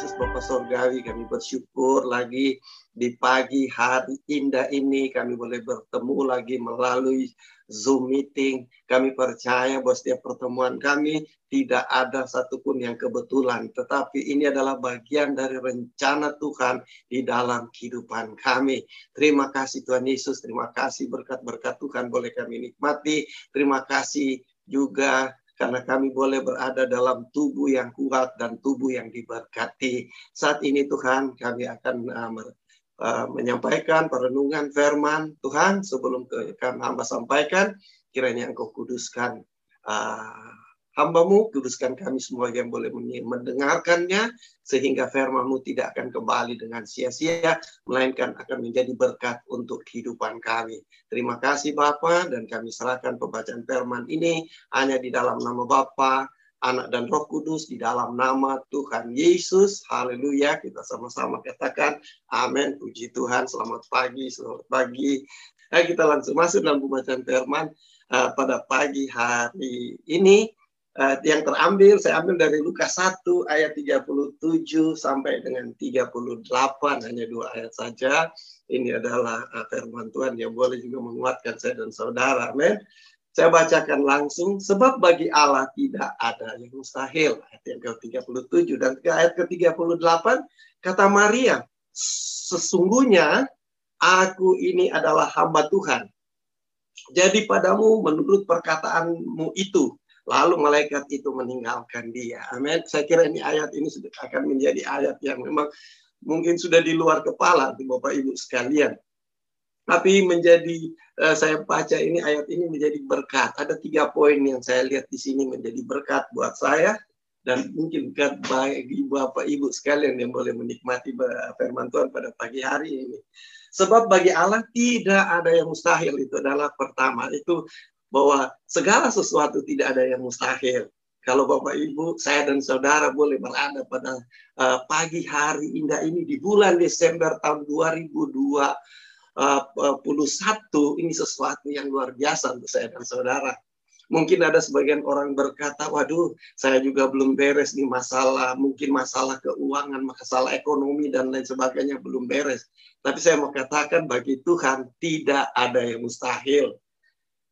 Yesus Bapak Sorgawi, kami bersyukur lagi di pagi hari indah ini kami boleh bertemu lagi melalui Zoom meeting. Kami percaya bahwa setiap pertemuan kami tidak ada satupun yang kebetulan, tetapi ini adalah bagian dari rencana Tuhan di dalam kehidupan kami. Terima kasih Tuhan Yesus, terima kasih berkat-berkat Tuhan boleh kami nikmati. Terima kasih juga karena kami boleh berada dalam tubuh yang kuat dan tubuh yang diberkati. Saat ini Tuhan kami akan uh, uh, menyampaikan perenungan firman Tuhan sebelum kami hamba sampaikan kiranya Engkau kuduskan uh, hambamu, kuduskan kami semua yang boleh mendengarkannya, sehingga firmanmu tidak akan kembali dengan sia-sia, melainkan akan menjadi berkat untuk kehidupan kami. Terima kasih Bapa dan kami serahkan pembacaan firman ini hanya di dalam nama Bapa, Anak dan Roh Kudus di dalam nama Tuhan Yesus. Haleluya. Kita sama-sama katakan amin. Puji Tuhan. Selamat pagi, selamat pagi. Nah, kita langsung masuk dalam pembacaan firman uh, pada pagi hari ini uh, yang terambil saya ambil dari Lukas 1 ayat 37 sampai dengan 38 hanya dua ayat saja. Ini adalah uh, firman Tuhan yang boleh juga menguatkan saya dan saudara. Amin. Saya bacakan langsung sebab bagi Allah tidak ada yang mustahil ayat yang ke-37 dan ke ayat ke-38 kata Maria sesungguhnya aku ini adalah hamba Tuhan. Jadi padamu menurut perkataanmu itu Lalu malaikat itu meninggalkan dia. Amin. Saya kira ini ayat ini sudah akan menjadi ayat yang memang mungkin sudah di luar kepala di Bapak Ibu sekalian. Tapi menjadi uh, saya baca ini ayat ini menjadi berkat. Ada tiga poin yang saya lihat di sini menjadi berkat buat saya dan mungkin berkat bagi Bapak Ibu sekalian yang boleh menikmati firman Tuhan pada pagi hari ini. Sebab bagi Allah tidak ada yang mustahil itu adalah pertama itu bahwa segala sesuatu tidak ada yang mustahil. Kalau Bapak Ibu, saya dan saudara boleh berada pada uh, pagi hari indah ini di bulan Desember tahun 2021, uh, ini sesuatu yang luar biasa untuk saya dan saudara. Mungkin ada sebagian orang berkata, waduh, saya juga belum beres nih masalah, mungkin masalah keuangan, masalah ekonomi, dan lain sebagainya belum beres. Tapi saya mau katakan bagi Tuhan tidak ada yang mustahil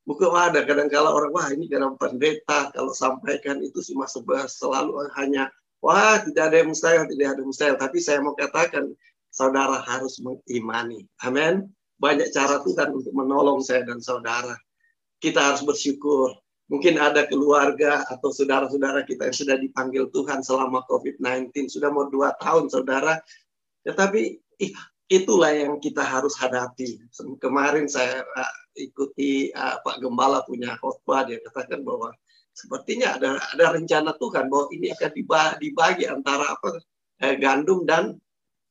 bukan ada kadang kala orang wah ini dalam pendeta kalau sampaikan itu sih masuk selalu hanya wah tidak ada yang mustahil tidak ada yang mustahil. Tapi saya mau katakan saudara harus mengimani. Amin. Banyak cara Tuhan untuk menolong saya dan saudara. Kita harus bersyukur. Mungkin ada keluarga atau saudara-saudara kita yang sudah dipanggil Tuhan selama COVID-19 sudah mau dua tahun saudara. Tetapi itulah yang kita harus hadapi. Kemarin saya uh, ikuti uh, Pak Gembala punya khotbah dia katakan bahwa sepertinya ada ada rencana Tuhan bahwa ini akan dibagi, dibagi antara apa eh, gandum dan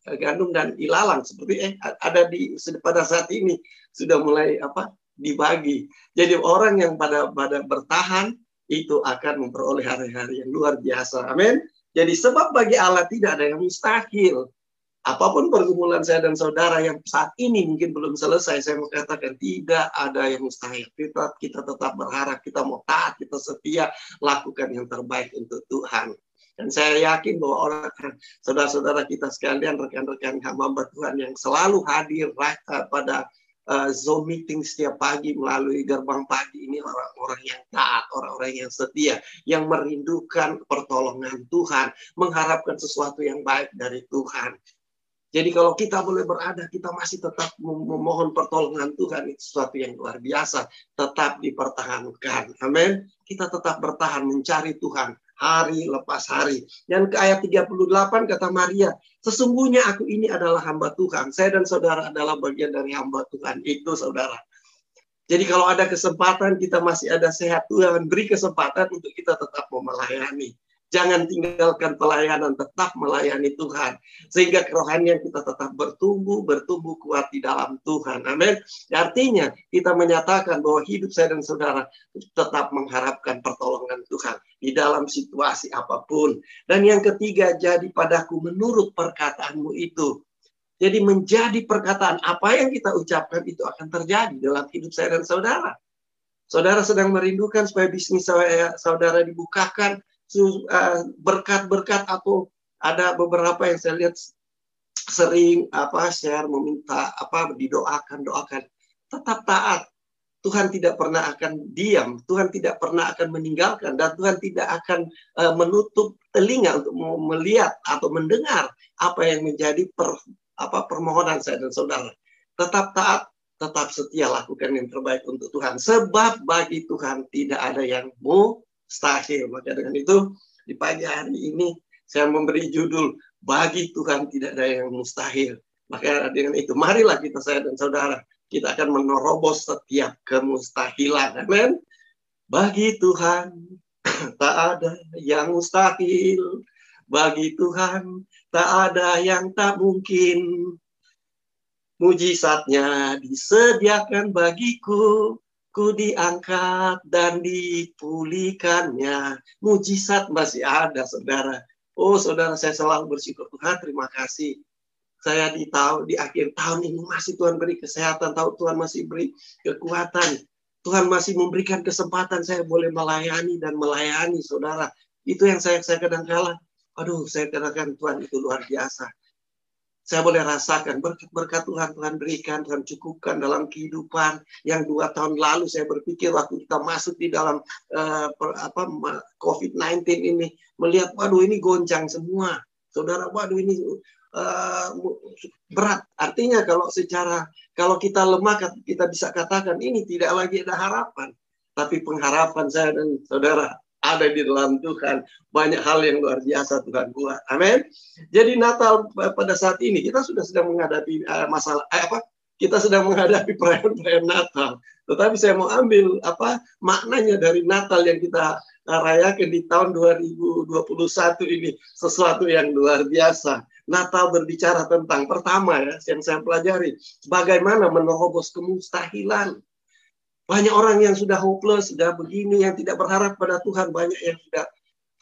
eh, gandum dan ilalang seperti eh ada di pada saat ini sudah mulai apa dibagi. Jadi orang yang pada pada bertahan itu akan memperoleh hari-hari yang luar biasa. Amin. Jadi sebab bagi Allah tidak ada yang mustahil apa pun pergumulan saya dan saudara yang saat ini mungkin belum selesai, saya mau katakan tidak ada yang mustahil. Kita, kita tetap berharap, kita mau taat, kita setia, lakukan yang terbaik untuk Tuhan. Dan saya yakin bahwa orang saudara-saudara kita sekalian, rekan-rekan hamba Tuhan yang selalu hadir pada uh, Zoom meeting setiap pagi melalui gerbang pagi ini orang-orang yang taat, orang-orang yang setia, yang merindukan pertolongan Tuhan, mengharapkan sesuatu yang baik dari Tuhan. Jadi kalau kita boleh berada, kita masih tetap memohon pertolongan Tuhan itu sesuatu yang luar biasa. Tetap dipertahankan. Amin. Kita tetap bertahan mencari Tuhan hari lepas hari. Dan ke ayat 38 kata Maria, sesungguhnya aku ini adalah hamba Tuhan. Saya dan saudara adalah bagian dari hamba Tuhan. Itu saudara. Jadi kalau ada kesempatan kita masih ada sehat Tuhan beri kesempatan untuk kita tetap melayani. Jangan tinggalkan pelayanan, tetap melayani Tuhan. Sehingga kerohanian kita tetap bertumbuh, bertumbuh kuat di dalam Tuhan. Amin. Artinya kita menyatakan bahwa hidup saya dan saudara tetap mengharapkan pertolongan Tuhan di dalam situasi apa pun. Dan yang ketiga, jadi padaku menurut perkataanmu itu. Jadi menjadi perkataan apa yang kita ucapkan itu akan terjadi dalam hidup saya dan saudara. Saudara sedang merindukan supaya bisnis saudara dibukakan, berkat-berkat atau ada beberapa yang saya lihat sering apa share meminta apa didoakan doakan tetap taat Tuhan tidak pernah akan diam, Tuhan tidak pernah akan meninggalkan, dan Tuhan tidak akan uh, menutup telinga untuk melihat atau mendengar apa yang menjadi per, apa permohonan saya dan saudara. Tetap taat, tetap setia lakukan yang terbaik untuk Tuhan. Sebab bagi Tuhan tidak ada yang mustahil. Maka dengan itu di pagi hari ini saya memberi judul bagi Tuhan tidak ada yang mustahil. Maka dengan itu marilah kita saya dan saudara kita akan menerobos setiap kemustahilan. Amin. Bagi Tuhan tak ada yang mustahil. Bagi Tuhan tak ada yang tak mungkin. Mujizatnya disediakan bagiku, ku diangkat dan dipulihkannya. Mujizat masih ada, saudara. Oh, saudara, saya selalu bersyukur Tuhan. Terima kasih saya di tahun di akhir tahun ini masih Tuhan beri kesehatan, tahu Tuhan masih beri kekuatan. Tuhan masih memberikan kesempatan saya boleh melayani dan melayani saudara. Itu yang saya saya kadang kala, aduh saya kadang Tuhan itu luar biasa. Saya boleh rasakan berkat-berkat Tuhan Tuhan berikan, Tuhan cukupkan dalam kehidupan yang dua tahun lalu saya berpikir waktu kita masuk di dalam uh, apa COVID-19 ini melihat, waduh ini goncang semua, saudara, waduh ini uh, berat. Artinya kalau secara kalau kita lemah kita bisa katakan ini tidak lagi ada harapan. Tapi pengharapan saya dan saudara ada di dalam Tuhan. Banyak hal yang luar biasa Tuhan buat. Amin. Jadi Natal pada saat ini kita sudah sedang menghadapi uh, masalah eh, apa? Kita sedang menghadapi perayaan-perayaan Natal. Tetapi saya mau ambil apa maknanya dari Natal yang kita rayakan di tahun 2021 ini sesuatu yang luar biasa. Natal berbicara tentang pertama ya yang saya pelajari bagaimana menerobos kemustahilan. Banyak orang yang sudah hopeless, sudah begini, yang tidak berharap pada Tuhan. Banyak yang sudah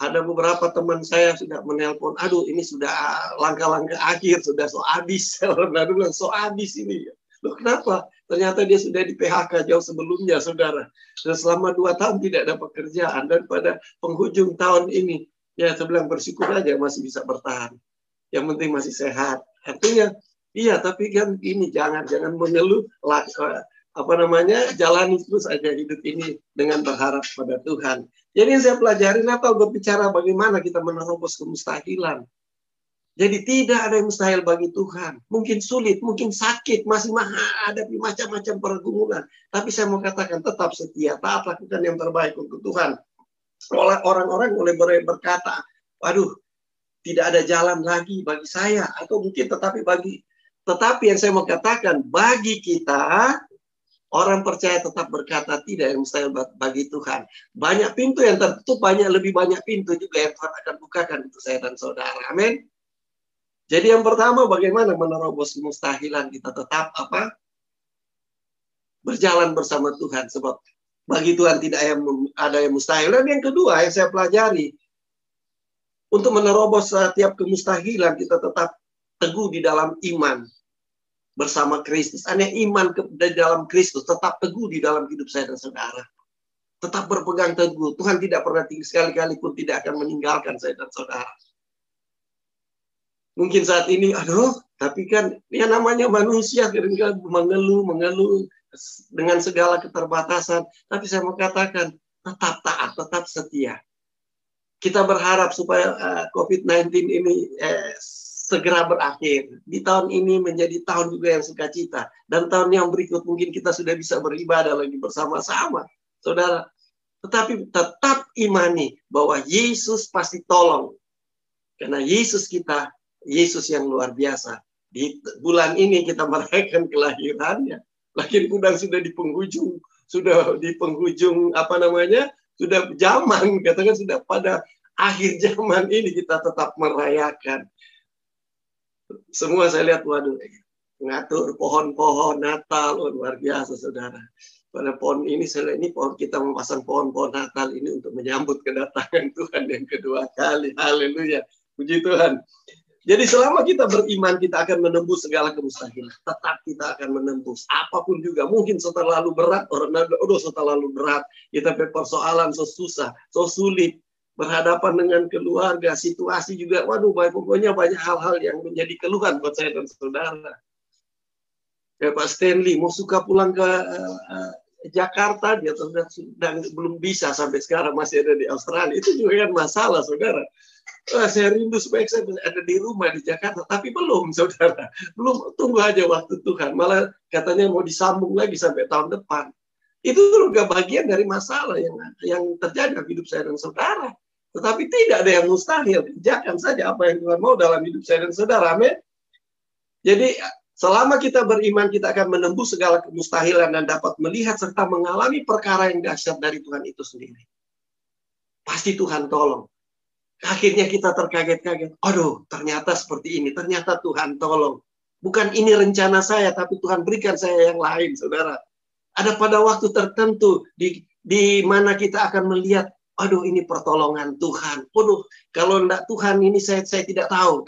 ada beberapa teman saya sudah menelpon, aduh ini sudah langkah-langkah akhir, sudah so habis. Lalu bilang so habis ini. Loh kenapa? Ternyata dia sudah di PHK jauh sebelumnya, saudara. Dan selama dua tahun tidak ada pekerjaan. Dan pada penghujung tahun ini, ya saya bilang bersyukur aja masih bisa bertahan yang penting masih sehat. Artinya, iya tapi kan ini jangan jangan mengeluh eh, apa namanya jalani terus aja hidup ini dengan berharap pada Tuhan. Jadi yang saya pelajari Natal berbicara bagaimana kita menerobos kemustahilan. Jadi tidak ada yang mustahil bagi Tuhan. Mungkin sulit, mungkin sakit, masih menghadapi macam-macam pergumulan. Tapi saya mau katakan tetap setia, taat lakukan yang terbaik untuk Tuhan. Orang-orang boleh berkata, waduh tidak ada jalan lagi bagi saya atau mungkin tetapi bagi tetapi yang saya mau katakan bagi kita orang percaya tetap berkata tidak yang mustahil bagi Tuhan. Banyak pintu yang tertutup, banyak lebih banyak pintu juga yang Tuhan akan bukakan untuk saya dan saudara. Amin. Jadi yang pertama bagaimana menerobos kemustahilan kita tetap apa? Berjalan bersama Tuhan sebab bagi Tuhan tidak ada yang mustahil. Dan yang kedua yang saya pelajari, untuk menerobos setiap kemustahilan kita tetap teguh di dalam iman bersama Kristus. Hanya iman ke, dalam Kristus tetap teguh di dalam hidup saya dan saudara. Tetap berpegang teguh. Tuhan tidak pernah tinggal sekali-kali pun tidak akan meninggalkan saya dan saudara. Mungkin saat ini, aduh, tapi kan ya namanya manusia kadang mengeluh, mengeluh dengan segala keterbatasan. Tapi saya mau katakan, tetap taat, tetap setia kita berharap supaya eh, COVID-19 ini eh, segera berakhir. Di tahun ini menjadi tahun juga yang sukacita. Dan tahun yang berikut mungkin kita sudah bisa beribadah lagi bersama-sama. Saudara, tetapi tetap imani bahwa Yesus pasti tolong. Karena Yesus kita, Yesus yang luar biasa. Di bulan ini kita merayakan kelahirannya. Lahir kudang sudah di penghujung, sudah di penghujung apa namanya? Sudah zaman, katakan sudah pada akhir zaman ini kita tetap merayakan. Semua saya lihat, waduh, ngatur pohon-pohon Natal, oh, luar biasa saudara. Pada pohon ini, saya lihat ini pohon kita memasang pohon-pohon Natal ini untuk menyambut kedatangan Tuhan yang kedua kali. Haleluya. Puji Tuhan. Jadi selama kita beriman, kita akan menembus segala kemustahilan. Tetap kita akan menembus. Apa pun juga. Mungkin terlalu berat. Orang udah terlalu berat. Kita persoalan so susah, so sulit berhadapan dengan keluarga, situasi juga, waduh, pokoknya banyak hal-hal yang menjadi keluhan buat saya dan saudara. Ya Pak Stanley, mau suka pulang ke uh, Jakarta, dia sedang belum bisa sampai sekarang masih ada di Australia. Itu juga kan masalah, saudara. Wah, saya rindu supaya saya ada di rumah di Jakarta, tapi belum, saudara. Belum, tunggu aja waktu Tuhan. Malah katanya mau disambung lagi sampai tahun depan. Itu juga bagian dari masalah yang yang terjadi dalam hidup saya dan saudara. Tetapi tidak ada yang mustahil. Kerjakan saja apa yang Tuhan mau dalam hidup saya dan saudara. Amin. Jadi selama kita beriman, kita akan menembus segala kemustahilan dan dapat melihat serta mengalami perkara yang dahsyat dari Tuhan itu sendiri. Pasti Tuhan tolong. Akhirnya kita terkaget-kaget. Aduh, ternyata seperti ini. Ternyata Tuhan tolong. Bukan ini rencana saya, tapi Tuhan berikan saya yang lain, saudara. Ada pada waktu tertentu di, di mana kita akan melihat aduh ini pertolongan Tuhan. Waduh, kalau enggak Tuhan ini saya saya tidak tahu.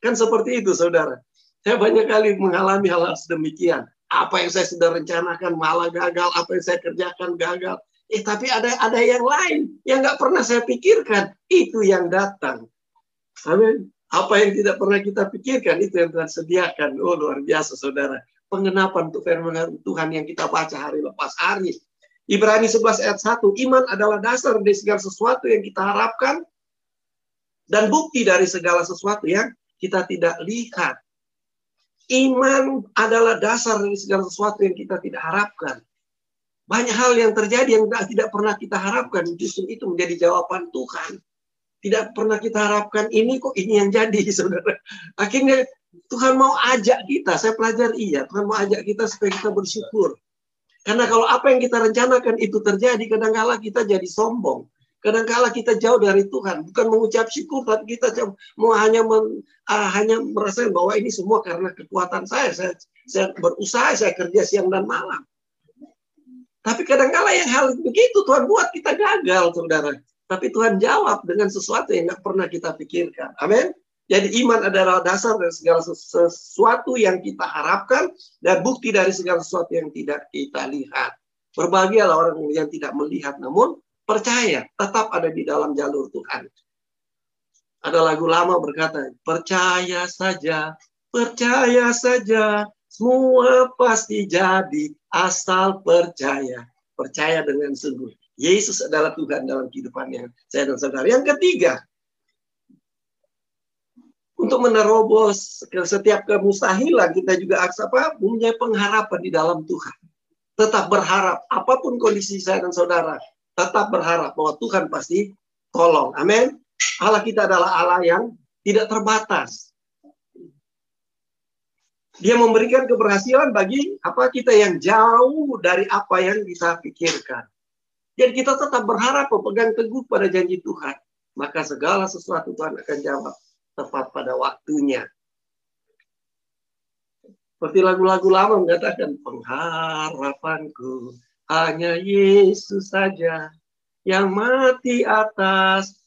Kan seperti itu, saudara. Saya banyak kali mengalami hal-hal sedemikian. Apa yang saya sudah rencanakan malah gagal, apa yang saya kerjakan gagal. Eh, tapi ada ada yang lain yang nggak pernah saya pikirkan. Itu yang datang. Amin. Apa yang tidak pernah kita pikirkan, itu yang Tuhan sediakan. Oh, luar biasa, saudara. Pengenapan untuk firman Tuhan yang kita baca hari lepas hari Ibrani 11 ayat 1, iman adalah dasar dari segala sesuatu yang kita harapkan dan bukti dari segala sesuatu yang kita tidak lihat. Iman adalah dasar dari segala sesuatu yang kita tidak harapkan. Banyak hal yang terjadi yang tidak pernah kita harapkan, justru itu menjadi jawaban Tuhan. Tidak pernah kita harapkan ini kok ini yang jadi, saudara. Akhirnya Tuhan mau ajak kita, saya pelajari iya, Tuhan mau ajak kita supaya kita bersyukur. Karena kalau apa yang kita rencanakan itu terjadi, kadangkala kita jadi sombong. Kadangkala kita jauh dari Tuhan, bukan mengucap syukur, tapi kita mau hanya men, uh, hanya merasa bahwa ini semua karena kekuatan saya. Saya, saya berusaha, saya kerja siang dan malam. Tapi kadangkala yang hal begitu Tuhan buat kita gagal, saudara. Tapi Tuhan jawab dengan sesuatu yang nggak pernah kita pikirkan. Amin. Jadi iman adalah dasar dari segala sesuatu yang kita harapkan dan bukti dari segala sesuatu yang tidak kita lihat. Berbahagialah orang yang tidak melihat namun percaya tetap ada di dalam jalur Tuhan. Ada lagu lama berkata, percaya saja, percaya saja, semua pasti jadi asal percaya. Percaya dengan sungguh. Yesus adalah Tuhan dalam kehidupan yang saya dan saudara. Yang ketiga, untuk menerobos ke setiap kemustahilan kita juga apa punya pengharapan di dalam Tuhan. Tetap berharap apa pun kondisi saya dan saudara, tetap berharap bahwa Tuhan pasti tolong. Amin. Allah kita adalah Allah yang tidak terbatas. Dia memberikan keberhasilan bagi apa kita yang jauh dari apa yang kita pikirkan. Jadi kita tetap berharap pegang teguh pada janji Tuhan. Maka segala sesuatu Tuhan akan jawab tepat pada waktunya. Seperti lagu-lagu lama mengatakan pengharapanku hanya Yesus saja yang mati atas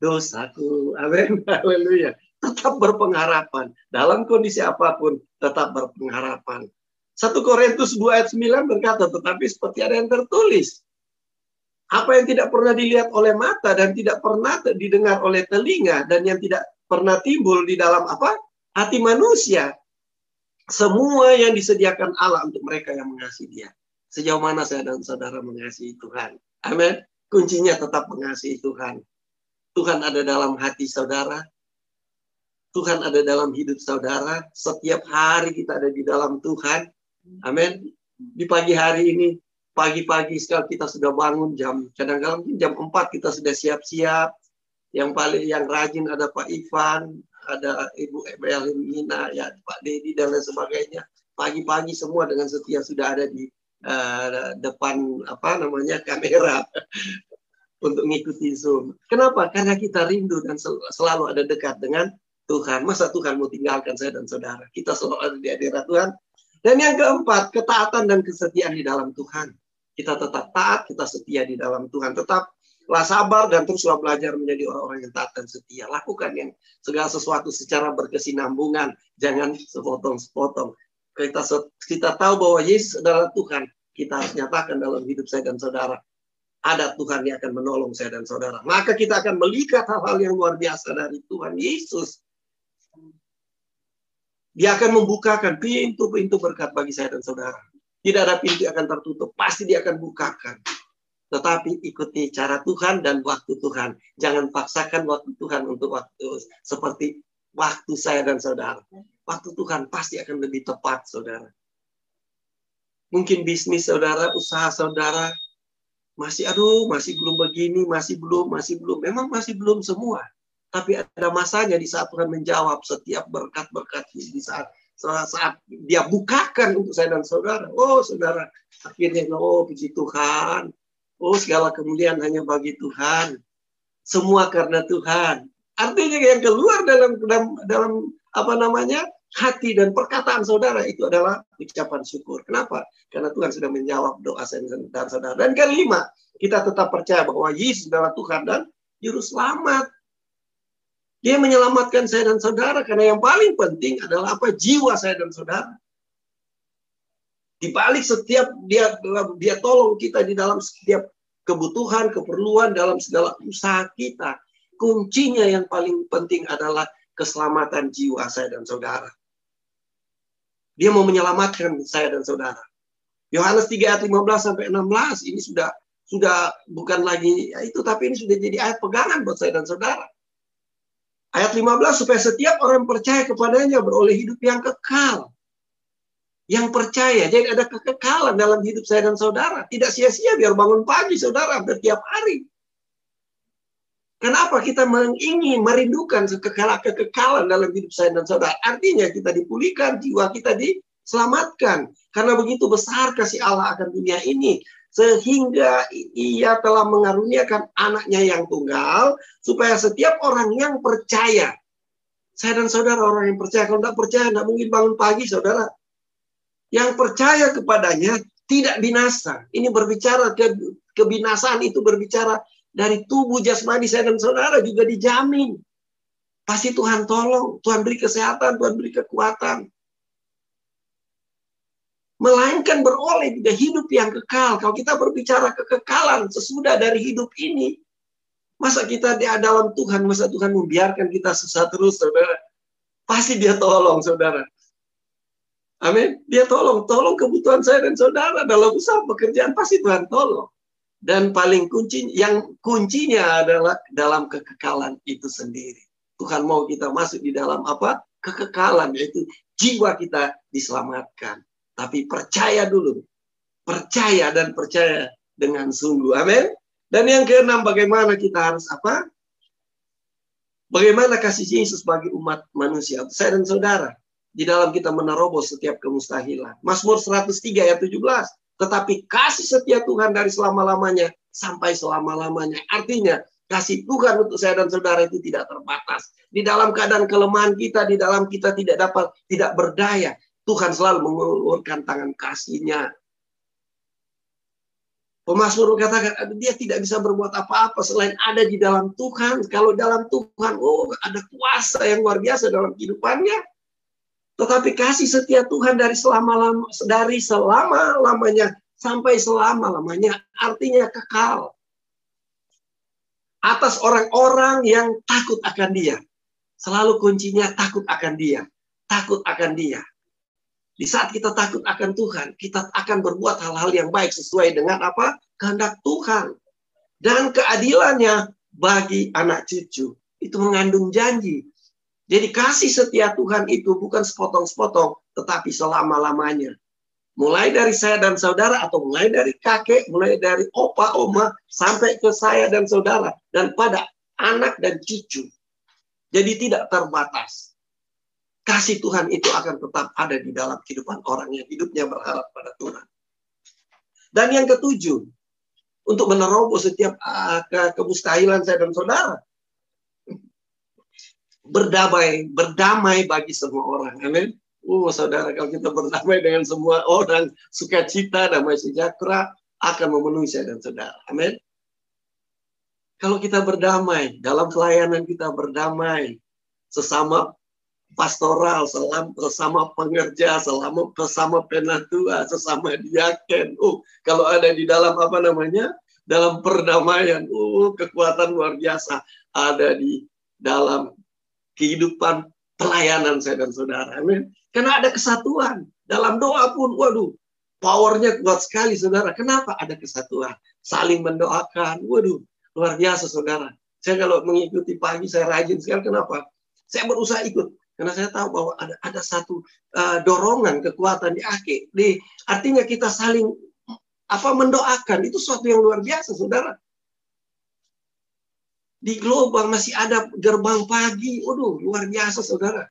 dosaku. Amin. Haleluya. Tetap berpengharapan. Dalam kondisi apa pun, tetap berpengharapan. 1 Korintus 2 ayat 9 berkata, tetapi seperti ada yang tertulis. Apa yang tidak pernah dilihat oleh mata dan tidak pernah didengar oleh telinga dan yang tidak pernah timbul di dalam apa? Hati manusia. Semua yang disediakan Allah untuk mereka yang mengasihi dia. Sejauh mana saya dan saudara mengasihi Tuhan. Amin. Kuncinya tetap mengasihi Tuhan. Tuhan ada dalam hati saudara. Tuhan ada dalam hidup saudara. Setiap hari kita ada di dalam Tuhan. Amin. Di pagi hari ini, pagi-pagi sekali kita sudah bangun jam, kadang-kadang jam 4 kita sudah siap-siap yang paling yang rajin ada Pak Ivan, ada Ibu Emelinina, ya Pak Dedi dan lain sebagainya. Pagi-pagi semua dengan setia sudah ada di uh, depan apa namanya kamera untuk mengikuti Zoom. Kenapa? Karena kita rindu dan sel selalu ada dekat dengan Tuhan. Masa Tuhan mau tinggalkan saya dan saudara? Kita selalu ada di hadirat Tuhan. Dan yang keempat, ketaatan dan kesetiaan di dalam Tuhan. Kita tetap taat, kita setia di dalam Tuhan. Tetap lah sabar dan teruslah belajar menjadi orang-orang yang taat dan setia. Lakukan yang segala sesuatu secara berkesinambungan, jangan sepotong-sepotong. Kita kita tahu bahwa Yesus adalah Tuhan. Kita harus nyatakan dalam hidup saya dan saudara. ada Tuhan yang akan menolong saya dan saudara. Maka kita akan melihat hal-hal yang luar biasa dari Tuhan Yesus. Dia akan membukakan pintu-pintu berkat bagi saya dan saudara. Tidak ada pintu yang akan tertutup, pasti dia akan bukakan. Tetapi ikuti cara Tuhan dan waktu Tuhan. Jangan paksakan waktu Tuhan untuk waktu seperti waktu saya dan saudara. Waktu Tuhan pasti akan lebih tepat, saudara. Mungkin bisnis saudara, usaha saudara, masih aduh, masih belum begini, masih belum, masih belum. Memang masih belum semua. Tapi ada masanya di saat Tuhan menjawab setiap berkat-berkat di saat saat dia bukakan untuk saya dan saudara. Oh, saudara, akhirnya oh puji Tuhan. Oh, segala kemuliaan hanya bagi Tuhan. Semua karena Tuhan. Artinya yang keluar dalam dalam, dalam apa namanya? hati dan perkataan saudara itu adalah ucapan syukur. Kenapa? Karena Tuhan sudah menjawab doa dan saudara. Dan kelima, kita tetap percaya bahwa Yesus adalah Tuhan dan Juru Selamat. Dia menyelamatkan saya dan saudara karena yang paling penting adalah apa? Jiwa saya dan saudara. Di balik setiap dia dia tolong kita di dalam setiap kebutuhan, keperluan dalam segala usaha kita. Kuncinya yang paling penting adalah keselamatan jiwa saya dan saudara. Dia mau menyelamatkan saya dan saudara. Yohanes 3 ayat 15 sampai 16 ini sudah sudah bukan lagi ya itu tapi ini sudah jadi ayat pegangan buat saya dan saudara. Ayat 15 supaya setiap orang percaya kepadanya beroleh hidup yang kekal. Yang percaya, jadi ada kekekalan dalam hidup saya dan saudara. Tidak sia-sia biar bangun pagi saudara setiap hari. Kenapa kita ingin merindukan kekekalan dalam hidup saya dan saudara? Artinya kita dipulihkan, jiwa kita diselamatkan. Karena begitu besar kasih Allah akan dunia ini sehingga ia telah mengaruniakan anaknya yang tunggal supaya setiap orang yang percaya saya dan saudara orang yang percaya kalau tidak percaya tidak mungkin bangun pagi saudara yang percaya kepadanya tidak binasa ini berbicara ke kebinasaan itu berbicara dari tubuh jasmani saya dan saudara juga dijamin pasti Tuhan tolong Tuhan beri kesehatan Tuhan beri kekuatan melainkan beroleh juga hidup yang kekal. Kalau kita berbicara kekekalan sesudah dari hidup ini, masa kita di dalam Tuhan, masa Tuhan membiarkan kita susah terus, saudara? Pasti dia tolong, saudara. Amin. Dia tolong, tolong kebutuhan saya dan saudara dalam usaha pekerjaan pasti Tuhan tolong. Dan paling kunci, yang kuncinya adalah dalam kekekalan itu sendiri. Tuhan mau kita masuk di dalam apa? Kekekalan, yaitu jiwa kita diselamatkan. Tapi percaya dulu. Percaya dan percaya dengan sungguh. Amin. Dan yang keenam, bagaimana kita harus apa? Bagaimana kasih Yesus bagi umat manusia, saya dan saudara, di dalam kita menerobos setiap kemustahilan. Mazmur 103 ayat 17. Tetapi kasih setia Tuhan dari selama-lamanya sampai selama-lamanya. Artinya, kasih Tuhan untuk saya dan saudara itu tidak terbatas. Di dalam keadaan kelemahan kita, di dalam kita tidak dapat, tidak berdaya, Tuhan selalu mengulurkan tangan kasihnya. Pemasmur katakan dia tidak bisa berbuat apa-apa selain ada di dalam Tuhan. Kalau dalam Tuhan, oh ada kuasa yang luar biasa dalam kehidupannya. Tetapi kasih setia Tuhan dari selama lama dari selama lamanya sampai selama lamanya artinya kekal. Atas orang-orang yang takut akan Dia. Selalu kuncinya takut akan Dia. Takut akan Dia. Di saat kita takut akan Tuhan, kita akan berbuat hal-hal yang baik sesuai dengan apa? Kehendak Tuhan. Dan keadilannya bagi anak cucu. Itu mengandung janji. Jadi kasih setia Tuhan itu bukan sepotong-sepotong, tetapi selama-lamanya. Mulai dari saya dan saudara, atau mulai dari kakek, mulai dari opa, oma, sampai ke saya dan saudara. Dan pada anak dan cucu. Jadi tidak terbatas kasih Tuhan itu akan tetap ada di dalam kehidupan orang yang hidupnya berharap pada Tuhan. Dan yang ketujuh, untuk menerobos setiap ke kemustahilan saya dan saudara. Berdamai, berdamai bagi semua orang. Amin. Oh, saudara, kalau kita berdamai dengan semua orang, sukacita, damai sejahtera akan memenuhi saya dan saudara. Amin. Kalau kita berdamai, dalam pelayanan kita berdamai, sesama pastoral, selama, sesama pengerja, selama bersama penatua, sesama diaken. Oh, kalau ada di dalam apa namanya dalam perdamaian. Uh, kekuatan luar biasa ada di dalam kehidupan pelayanan saya dan saudara. Amin. Karena ada kesatuan. Dalam doa pun, waduh, powernya kuat sekali saudara. Kenapa ada kesatuan? Saling mendoakan. Waduh, luar biasa saudara. Saya kalau mengikuti pagi, saya rajin sekali. Kenapa? Saya berusaha ikut. Karena saya tahu bahwa ada ada satu uh, dorongan kekuatan di akhir. Artinya kita saling apa mendoakan itu suatu yang luar biasa, saudara. Di global masih ada gerbang pagi, waduh luar biasa, saudara.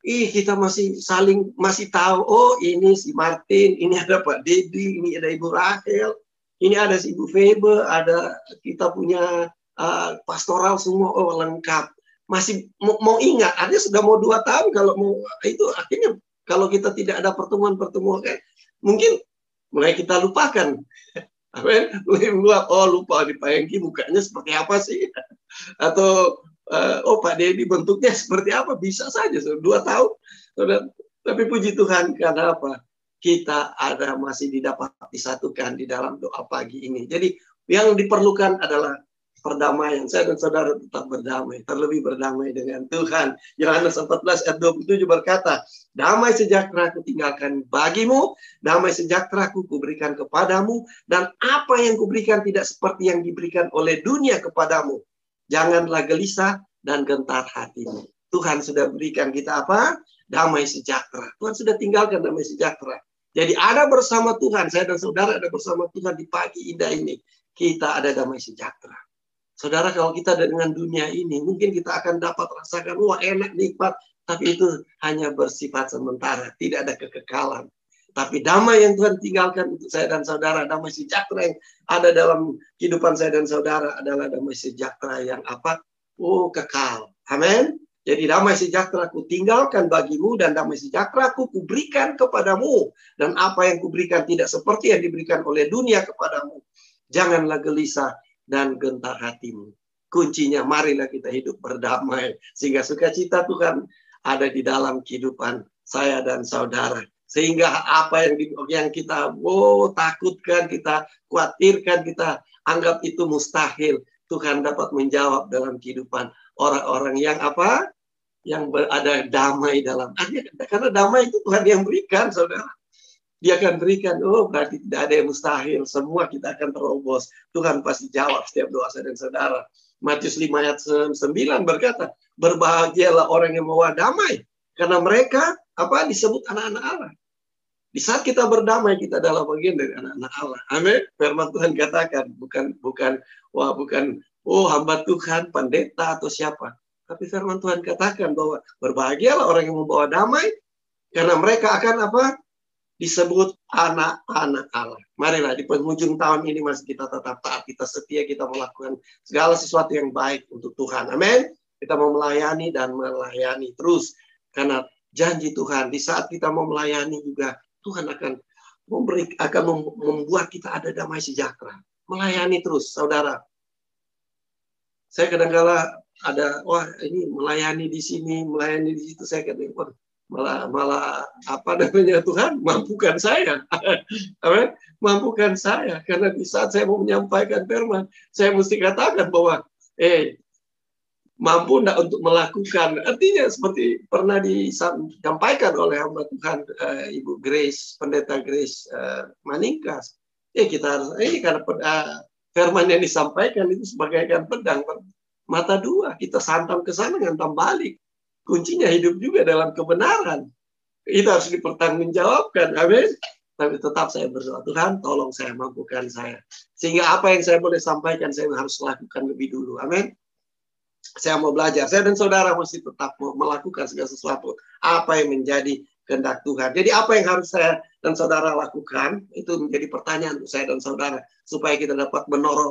Ih, kita masih saling masih tahu, oh ini si Martin, ini ada Pak Dedi, ini ada Ibu Rahel, ini ada si Ibu Febe, ada kita punya uh, pastoral semua, oh lengkap masih mau, mau ingat, artinya sudah mau dua tahun kalau mau itu akhirnya kalau kita tidak ada pertemuan-pertemuan eh, mungkin mulai kita lupakan. Amin. Mulai lupa, oh lupa di Pak Hengki mukanya seperti apa sih? Atau uh, oh Pak Dedi bentuknya seperti apa? Bisa saja, dua tahun. Tapi puji Tuhan karena apa? Kita ada masih didapat disatukan di dalam doa pagi ini. Jadi yang diperlukan adalah perdamaian. Saya dan saudara tetap berdamai, terlebih berdamai dengan Tuhan. Yohanes 14 ayat 27 berkata, Damai sejahtera ku tinggalkan bagimu, damai sejahtera ku kuberikan kepadamu, dan apa yang kuberikan tidak seperti yang diberikan oleh dunia kepadamu. Janganlah gelisah dan gentar hatimu. Tuhan sudah berikan kita apa? Damai sejahtera. Tuhan sudah tinggalkan damai sejahtera. Jadi ada bersama Tuhan, saya dan saudara ada bersama Tuhan di pagi indah ini. Kita ada damai sejahtera. Saudara, kalau kita dengan dunia ini, mungkin kita akan dapat rasakan, wah enak, nikmat. Tapi itu hanya bersifat sementara, tidak ada kekekalan. Tapi damai yang Tuhan tinggalkan untuk saya dan saudara, damai sejahtera yang ada dalam kehidupan saya dan saudara adalah damai sejahtera yang apa? Oh, kekal. Amin. Jadi damai sejahtera ku tinggalkan bagimu dan damai sejahtera ku kuberikan kepadamu. Dan apa yang kuberikan tidak seperti yang diberikan oleh dunia kepadamu. Janganlah gelisah dan gentar hatimu. Kuncinya marilah kita hidup berdamai sehingga sukacita Tuhan ada di dalam kehidupan saya dan saudara. Sehingga apa yang yang kita oh, takutkan, kita khawatirkan, kita anggap itu mustahil, Tuhan dapat menjawab dalam kehidupan orang-orang yang apa? Yang berada damai dalam. Karena damai itu Tuhan yang berikan, saudara. Dia akan berikan, oh berarti tidak ada yang mustahil. Semua kita akan terobos. Tuhan pasti jawab setiap doa saya dan saudara. Matius 5 ayat 9 berkata, berbahagialah orang yang membawa damai. Karena mereka apa disebut anak-anak Allah. Di saat kita berdamai, kita adalah bagian dari anak-anak Allah. Amin. Firman Tuhan katakan, bukan bukan wah bukan oh hamba Tuhan, pendeta atau siapa. Tapi firman Tuhan katakan bahwa berbahagialah orang yang membawa damai karena mereka akan apa? Disebut anak-anak Allah. Marilah di penghujung tahun ini masih kita tetap taat, kita setia, kita melakukan segala sesuatu yang baik untuk Tuhan. Amin. Kita mau melayani dan melayani terus karena janji Tuhan di saat kita mau melayani juga Tuhan akan memberi akan membuat kita ada damai sejahtera. Melayani terus, saudara. Saya kadang-kala ada wah ini melayani di sini, melayani di situ saya kadang malah malah apa namanya Tuhan mampukan saya. Amin. mampukan saya. Karena di saat saya mau menyampaikan firman saya mesti katakan bahwa eh mampu enggak untuk melakukan? Artinya seperti pernah disampaikan oleh hamba Tuhan uh, Ibu Grace pendeta Grace uh, Maningkas. Ya kita harus ini karena uh, firman yang disampaikan itu sebagai pedang mata dua. Kita santam ke sana ngantam balik kuncinya hidup juga dalam kebenaran. Itu harus dipertanggungjawabkan. Amin. Tapi tetap saya berdoa, Tuhan tolong saya mampukan saya. Sehingga apa yang saya boleh sampaikan, saya harus lakukan lebih dulu. Amin. Saya mau belajar. Saya dan saudara mesti tetap mau melakukan segala sesuatu. Apa yang menjadi kehendak Tuhan. Jadi apa yang harus saya dan saudara lakukan, itu menjadi pertanyaan untuk saya dan saudara. Supaya kita dapat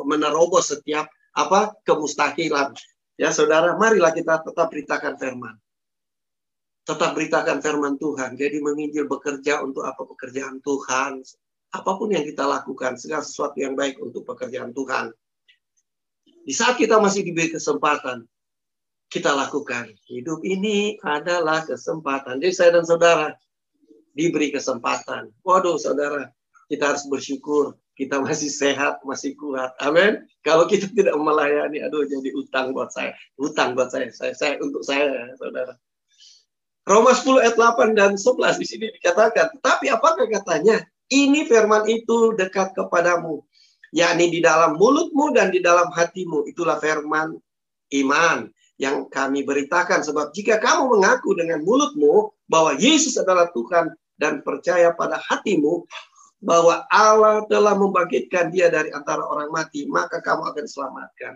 menerobos setiap apa kemustahilan. Ya saudara, marilah kita tetap beritakan firman tetap beritakan firman Tuhan. Jadi menginjil bekerja untuk apa pekerjaan Tuhan. Apa pun yang kita lakukan, segala sesuatu yang baik untuk pekerjaan Tuhan. Di saat kita masih diberi kesempatan, kita lakukan. Hidup ini adalah kesempatan. Jadi saya dan saudara diberi kesempatan. Waduh saudara, kita harus bersyukur. Kita masih sehat, masih kuat. Amin. Kalau kita tidak melayani, aduh jadi utang buat saya. Utang buat saya, saya, saya untuk saya, saudara. Roma 10 ayat 8 dan 11 di sini dikatakan, tapi apakah katanya? Ini firman itu dekat kepadamu, yakni di dalam mulutmu dan di dalam hatimu. Itulah firman iman yang kami beritakan. Sebab jika kamu mengaku dengan mulutmu bahwa Yesus adalah Tuhan dan percaya pada hatimu bahwa Allah telah membangkitkan dia dari antara orang mati, maka kamu akan diselamatkan.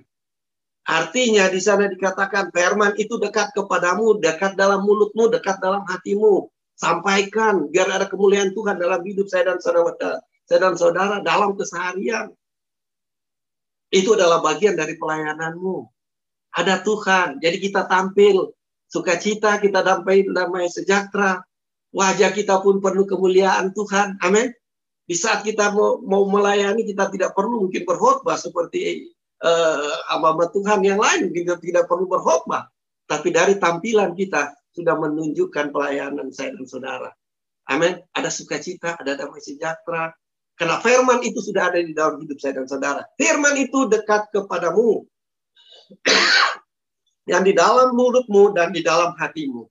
Artinya di sana dikatakan firman itu dekat kepadamu, dekat dalam mulutmu, dekat dalam hatimu. Sampaikan biar ada kemuliaan Tuhan dalam hidup saya dan saudara, saya dan saudara dalam keseharian. Itu adalah bagian dari pelayananmu. Ada Tuhan, jadi kita tampil sukacita, kita damai damai sejahtera. Wajah kita pun penuh kemuliaan Tuhan. Amin. Di saat kita mau, mau melayani, kita tidak perlu mungkin berkhotbah seperti uh, Tuhan yang lain, kita tidak perlu berkhotbah. Tapi dari tampilan kita sudah menunjukkan pelayanan saya dan saudara. Amin. Ada sukacita, ada damai sejahtera, karena firman itu sudah ada di dalam hidup saya dan saudara. Firman itu dekat kepadamu. yang di dalam mulutmu dan di dalam hatimu.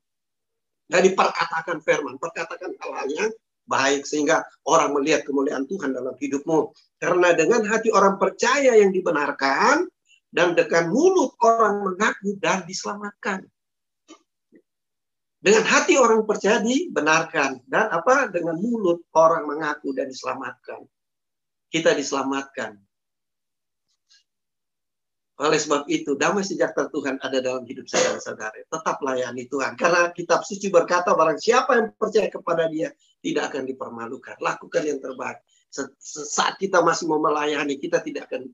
Jadi perkatakan firman, perkatakan hal-hal baik sehingga orang melihat kemuliaan Tuhan dalam hidupmu. Karena dengan hati orang percaya yang dibenarkan dan dengan mulut orang mengaku dan diselamatkan. Dengan hati orang percaya dibenarkan dan apa? Dengan mulut orang mengaku dan diselamatkan. Kita diselamatkan. Oleh sebab itu, damai sejahtera Tuhan ada dalam hidup saya dan saudara. Tetap layani Tuhan. Karena kitab suci berkata, barang siapa yang percaya kepada dia, tidak akan dipermalukan. Lakukan yang terbaik. Saat kita masih mau melayani, kita tidak akan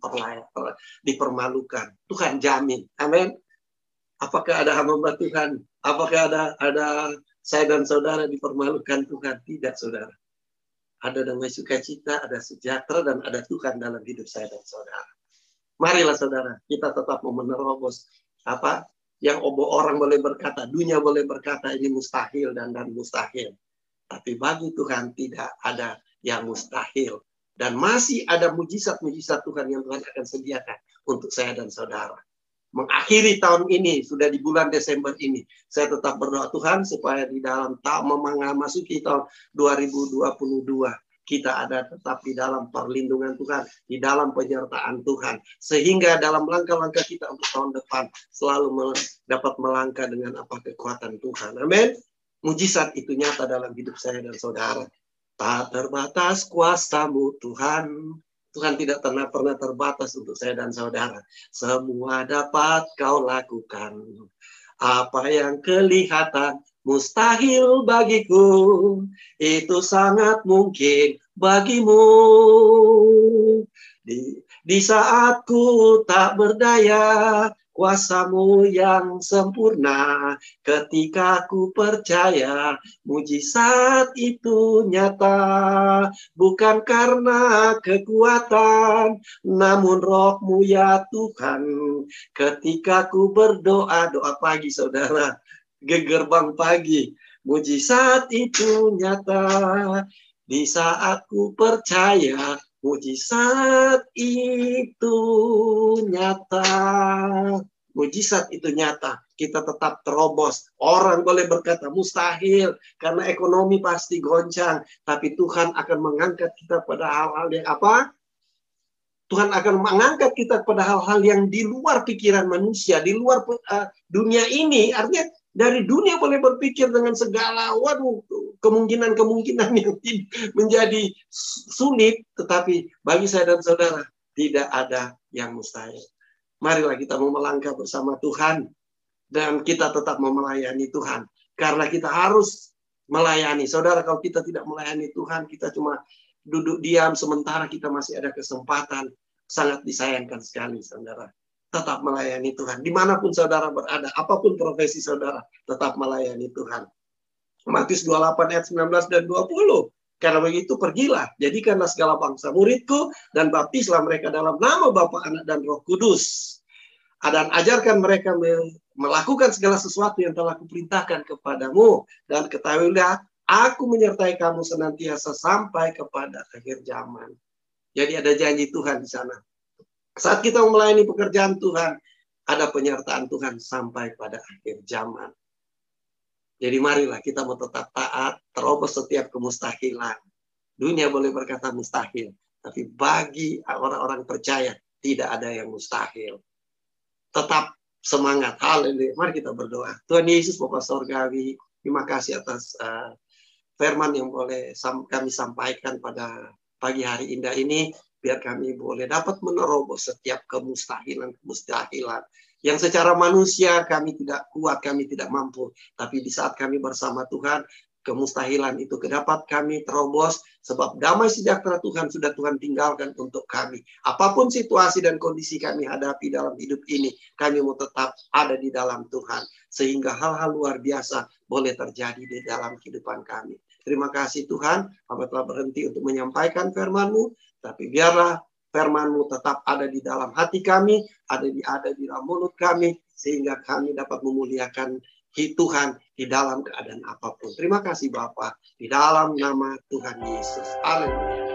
dipermalukan. Tuhan jamin. Amin. Apakah ada hamba Tuhan? Apakah ada ada saya dan saudara dipermalukan Tuhan? Tidak, saudara. Ada damai sukacita, ada sejahtera, dan ada Tuhan dalam hidup saya dan saudara. Marilah saudara, kita tetap mau menerobos apa yang orang boleh berkata, dunia boleh berkata ini mustahil dan dan mustahil. Tapi bagi Tuhan tidak ada yang mustahil. Dan masih ada mujizat-mujizat Tuhan yang Tuhan akan sediakan untuk saya dan saudara mengakhiri tahun ini sudah di bulan Desember ini saya tetap berdoa Tuhan supaya di dalam tahun memasuki tahun 2022 kita ada tetap di dalam perlindungan Tuhan, di dalam penyertaan Tuhan. Sehingga dalam langkah-langkah kita untuk tahun depan selalu dapat melangkah dengan apa kekuatan Tuhan. Amin. Mujizat itu nyata dalam hidup saya dan saudara. Tak terbatas kuasamu Tuhan, Tuhan tidak pernah pernah terbatas untuk saya dan saudara. Semua dapat kau lakukan. Apa yang kelihatan mustahil bagiku, itu sangat mungkin bagimu. Di, di saat ku tak berdaya, kuasamu yang sempurna ketika ku percaya mujizat itu nyata bukan karena kekuatan namun rohmu ya Tuhan. Ketika ku berdoa doa pagi saudara gegerbang pagi mujizat itu nyata di saat ku percaya Mujizat itu nyata. Mujizat itu nyata. Kita tetap terobos. Orang boleh berkata mustahil karena ekonomi pasti goncang, tapi Tuhan akan mengangkat kita pada hal-hal yang apa? Tuhan akan mengangkat kita pada hal-hal yang di luar pikiran manusia, di luar uh, dunia ini. Artinya dari dunia boleh berpikir dengan segala waduh kemungkinan-kemungkinan yang menjadi sulit, tetapi bagi saya dan saudara tidak ada yang mustahil. Marilah kita mau melangkah bersama Tuhan dan kita tetap mau melayani Tuhan karena kita harus melayani. Saudara, kalau kita tidak melayani Tuhan, kita cuma duduk diam sementara kita masih ada kesempatan sangat disayangkan sekali, saudara tetap melayani Tuhan. Di mana pun saudara berada, apa pun profesi saudara, tetap melayani Tuhan. Matius 28 ayat 19 dan 20. Karena begitu pergilah, jadikanlah segala bangsa muridku dan baptislah mereka dalam nama Bapa, Anak dan Roh Kudus. Dan ajarkan mereka melakukan segala sesuatu yang telah kuperintahkan kepadamu dan ketahuilah aku menyertai kamu senantiasa sampai kepada akhir zaman. Jadi ada janji Tuhan di sana. Saat kita melayani pekerjaan Tuhan, ada penyertaan Tuhan sampai pada akhir zaman. Jadi marilah kita mau tetap taat, terobos setiap kemustahilan. Dunia boleh berkata mustahil, tapi bagi orang-orang percaya tidak ada yang mustahil. Tetap semangat. Haleluya. Mari kita berdoa. Tuhan Yesus Bapak Sorgawi, terima kasih atas uh, firman yang boleh kami sampaikan pada pagi hari indah ini biar kami boleh dapat menerobos setiap kemustahilan-kemustahilan yang secara manusia kami tidak kuat, kami tidak mampu. Tapi di saat kami bersama Tuhan, kemustahilan itu kedapat kami terobos sebab damai sejahtera Tuhan sudah Tuhan tinggalkan untuk kami. Apa pun situasi dan kondisi kami hadapi dalam hidup ini, kami mau tetap ada di dalam Tuhan sehingga hal-hal luar biasa boleh terjadi di dalam kehidupan kami. Terima kasih Tuhan, kami telah berhenti untuk menyampaikan firman-Mu, tapi biarlah firman-Mu tetap ada di dalam hati kami, ada di ada di dalam mulut kami, sehingga kami dapat memuliakan Tuhan di dalam keadaan apa pun. Terima kasih Bapak, di dalam nama Tuhan Yesus. Haleluya.